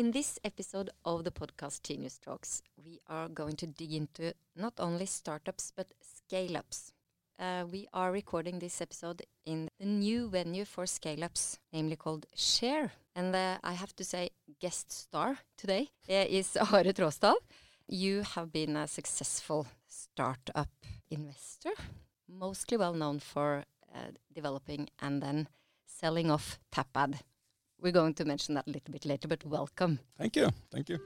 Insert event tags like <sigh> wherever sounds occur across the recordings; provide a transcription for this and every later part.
In this episode of the podcast Tinius Talks, we are going to dig into not only startups but scale ups. Uh, we are recording this episode in the new venue for scale ups, namely called Share. And uh, I have to say, guest star today uh, is <laughs> Are Traasdahl. You have been a successful startup investor, mostly well known for uh, developing and then selling off Tapad. We're going to mention that a little bit later, but welcome. Thank you. Thank you.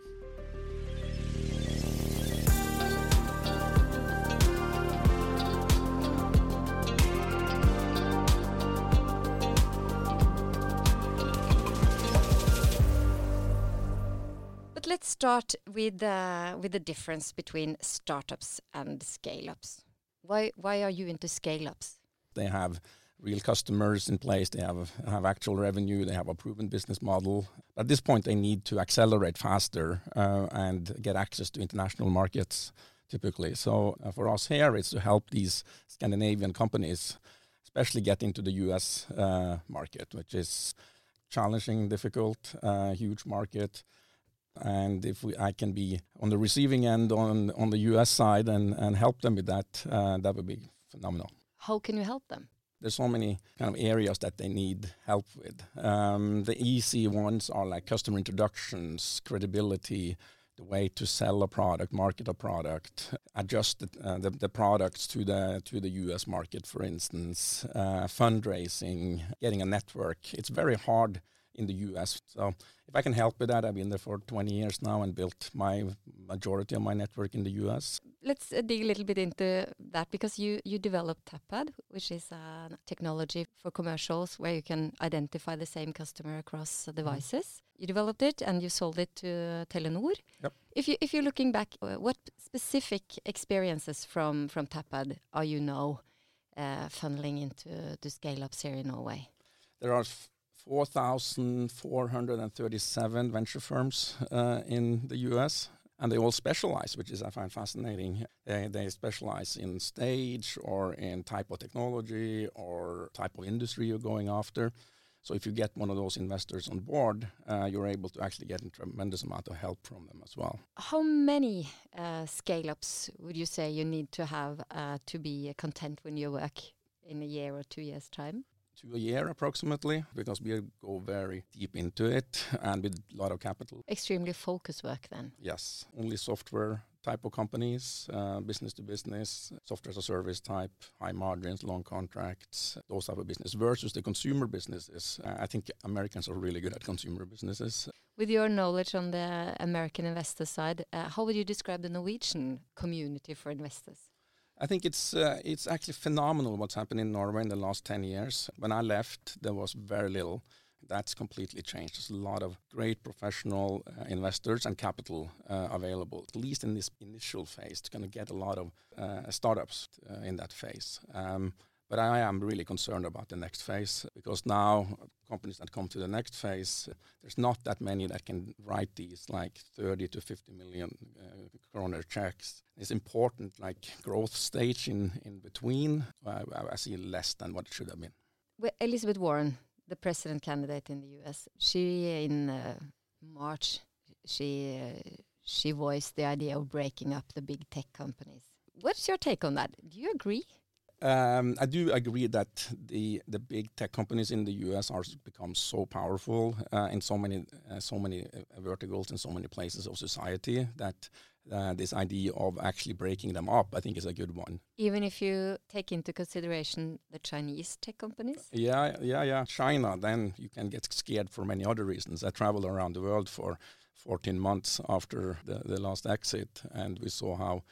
But let's start with uh, with the difference between startups and scale ups. Why why are you into scale ups? They have real customers in place. They have have actual revenue. They have a proven business model. At this point, they need to accelerate faster uh, and get access to international markets. Typically, so uh, for us here, it's to help these Scandinavian companies, especially get into the U.S. Uh, market, which is challenging, difficult, uh, huge market. And if we, I can be on the receiving end on on the U.S. side and, and help them with that, uh, that would be phenomenal How can you help them? There's so many kind of areas that they need help with. Um, the easy ones are like customer introductions, credibility, the way to sell a product, market a product, adjust the, uh, the, the, products to the to the U.S. market, for instance, uh, fundraising, getting a network. It's very hard in the U.S. So if I can help with that, I've been there for 20 years now and built my majority of my network in the U.S. Let's uh, dig a little bit into that because you you developed Tapad, which is a technology for commercials where you can identify the same customer across devices. Mm. You developed it and you sold it to Telenor. Yep. If you if you're looking back, uh, what specific experiences from from Tapad are you now uh, funneling into the scale ups here in Norway? There are 4,437 venture firms uh, in the US, and they all specialize, which is I find fascinating. They, they specialize in stage or in type of technology or type of industry you're going after. So if you get one of those investors on board, uh, you're able to actually get a tremendous amount of help from them as well. How many uh, scale-ups would you say you need to have uh, to be content when you work in a year or two years' time? A year approximately because we go very deep into it and with a lot of capital. Extremely focused work then. Yes, only software type of companies, uh, business to business, software as a service type, high margins, long contracts, those type of business versus the consumer businesses. Uh, I think Americans are really good at consumer businesses. With your knowledge on the American investor side, uh, how would you describe the Norwegian community for investors? I think it's uh, it's actually phenomenal what's happened in Norway in the last 10 years. When I left, there was very little. That's completely changed. There's a lot of great professional uh, investors and capital uh, available, at least in this initial phase, to kind of get a lot of uh, startups uh, in that phase. Um, but I am really concerned about the next phase because now companies that come to the next phase, there's not that many that can write these like 30 to 50 million uh, kroner checks. It's important like growth stage in, in between. I, see less than what it should have been. Well, Elizabeth Warren, the president candidate in the US, she in uh, March, she uh, she voiced the idea of breaking up the big tech companies. What's your take on that? Do you agree? Um, I do agree that the the big tech companies in the U.S. are become so powerful uh, in so many uh, so many uh, verticals in so many places of society that uh, this idea of actually breaking them up, I think, is a good one. Even if you take into consideration the Chinese tech companies. Yeah, yeah, yeah. China, then you can get scared for many other reasons. I traveled around the world for 14 months after the, the last exit, and we saw how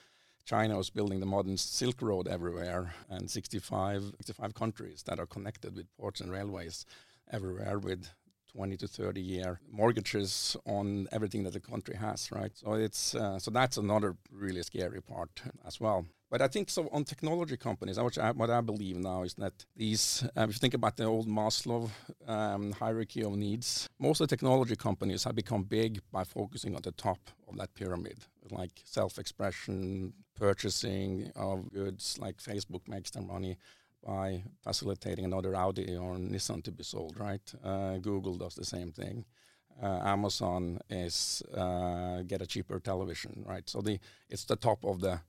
China was building the modern Silk Road everywhere, and 65, 65 countries that are connected with ports and railways everywhere with 20 to 30 year mortgages on everything that the country has, right? So it's uh, so that's another really scary part as well. But I think so on technology companies, which I, what I believe now is that these, uh, if you think about the old Maslow um, hierarchy of needs, most of the technology companies have become big by focusing on the top of that pyramid, like self-expression, purchasing of goods, like Facebook makes their money by facilitating another Audi or Nissan to be sold, right? Uh, Google does the same thing. uh, Amazon is uh, get a cheaper television, right? So the it's the top of the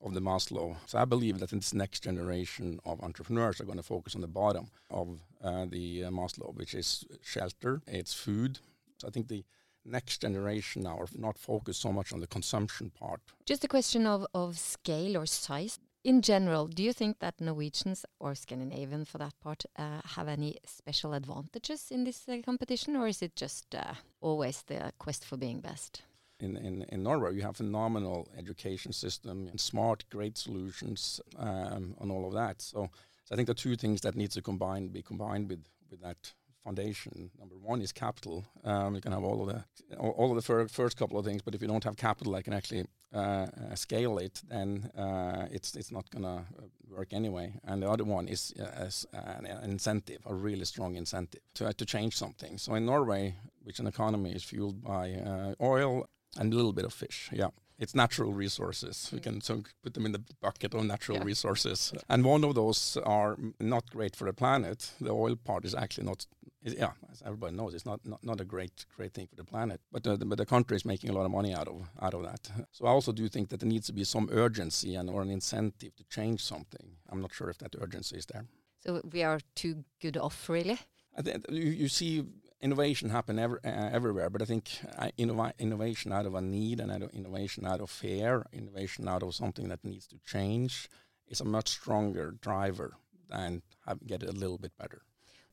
of the Maslow. So I believe that this next generation of entrepreneurs are going to focus on the bottom of uh, the uh, Maslow, which is shelter, it's food. So I think the next generation now are not focused so much on the consumption part. Just a question of, of scale or size. In general, do you think that Norwegians or Scandinavian, for that part, uh, have any special advantages in this uh, competition, or is it just uh, always the quest for being best? In, in, in Norway, you have a phenomenal education system and smart, great solutions um, on all of that. So, so I think the two things that need to combine be combined with, with that foundation. Number one is capital. Um, you can have all of the all, of the fir first couple of things, but if you don't have capital, I can actually uh, uh, scale it, then uh, it's it's not gonna work anyway. And the other one is uh, an, an, incentive, a really strong incentive to to change something. So in Norway, which an economy is fueled by uh, oil and a little bit of fish, yeah it's natural resources. We can so put them in the bucket of natural yeah. resources. And one of those are not great for the planet. The oil part is actually not, yeah, as everybody knows, it's not, not, not a great great thing for the planet. But, uh, the, but the country is making a lot of money out of out of that. <laughs> So I also do think that there needs to be some urgency and or an incentive to change something. I'm not sure if that urgency is there. So we are too good off, really. I think you, you see innovation happen ever, uh, everywhere, but I think uh, innov innovation out of a need and out of innovation out of fear, innovation out of something that needs to change is a much stronger driver than have, get it a little bit better.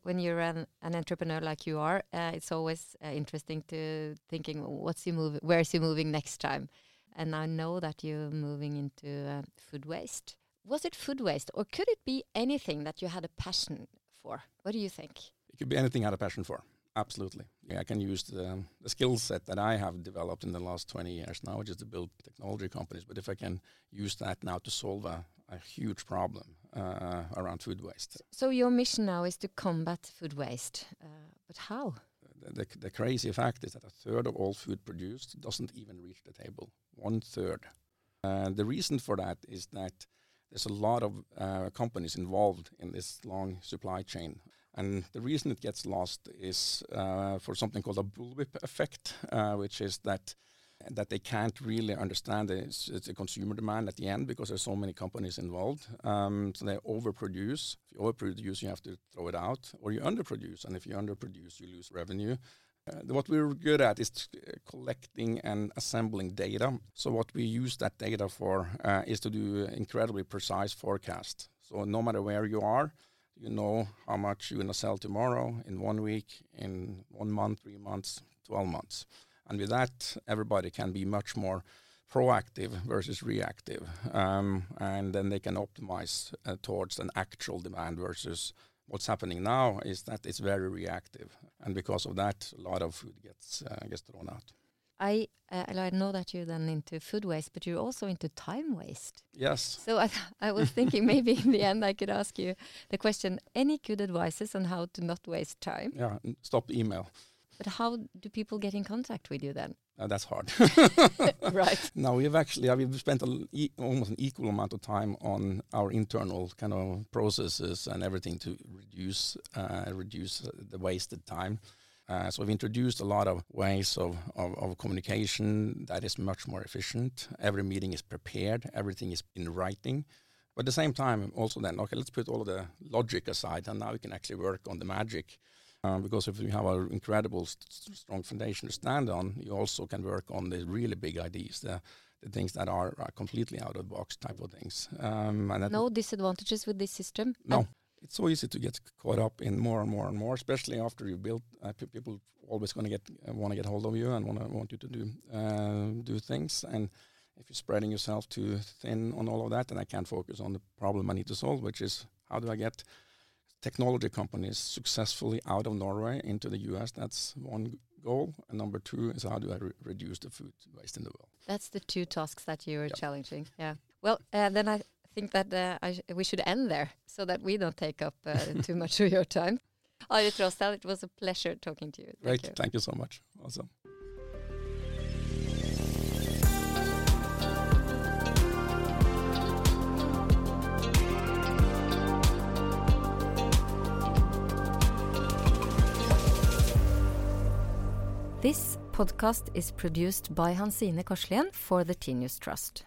When you're an, an entrepreneur like you are, uh, it's always uh, interesting to thinking what's you move, where's you moving next time, and I know that you're moving into uh, food waste. Was it food waste, or could it be anything that you had a passion for? What do you think? It could be anything I had a passion for. Absolutely. Yeah, I can use the, the skill set that I have developed in the last 20 years now, which is to build technology companies. But if I can use that now to solve a, a huge problem around food waste. So your mission now is to combat food waste. Uh, but how? The, the, the, crazy fact is that a third of all food produced doesn't even reach the table. One third. Uh, the reason for that is that there's a lot of uh, companies involved in this long supply chain and the reason it gets lost is uh, for something called a bullwhip effect, uh, which is that that they can't really understand it's, a consumer demand at the end because there's so many companies involved. Um, so they overproduce. If you overproduce, you have to throw it out, or you underproduce. And if you underproduce, you lose revenue. Uh, what we're good at is uh, collecting and assembling data. So what we use that data for uh, is to do incredibly precise forecast. So no matter where you are, you know how much you're going to sell tomorrow, in one week, in one month, three months, 12 months. And with that, everybody can be much more proactive versus reactive. Um, and then they can optimize uh, towards an actual demand versus what's happening now is that it's very reactive. And because of that, a lot of food gets, uh, gets thrown out. I uh, I know that you're then into food waste, but you're also into time waste. Yes. So I <laughs> I was thinking maybe in the end I could ask you the question: Any good advices on how to not waste time? Yeah, stop email. But how do people get in contact with you then? Uh, that's hard. <laughs> <laughs> right. Now we've actually uh, we've spent e almost an equal amount of time on our internal kind of processes and everything to reduce uh, reduce the wasted time. Uh, so we've introduced a lot of ways of, of, of, communication that is much more efficient. Every meeting is prepared, everything is in writing. But at the same time, also then, okay, let's put all of the logic aside, and now we can actually work on the magic. Um, because if you have an incredible st strong foundation to stand on, you also can work on the really big ideas, the, the things that are, are completely out of the box type of things. Um, and no disadvantages with this system? No, it's so easy to get caught up in more and more and more, especially after you build. Uh, people always going to get uh, want to get hold of you and want to want you to do uh, do things. And if you're spreading yourself too thin on all of that, then I can't focus on the problem I need to solve, which is how do I get technology companies successfully out of Norway into the US? That's one goal. And number two is how do I re reduce the food waste in the world? That's the two tasks that you are yep. challenging. Yeah. Well, uh, then I think that uh, we should end there so that we don't take up uh, <laughs> too much of your time. Are Traasdahl, it was a pleasure talking to you. Thank Great. You. Thank you so much. Awesome. Podcast is produced by Hansine Korslien for the Tinius Trust.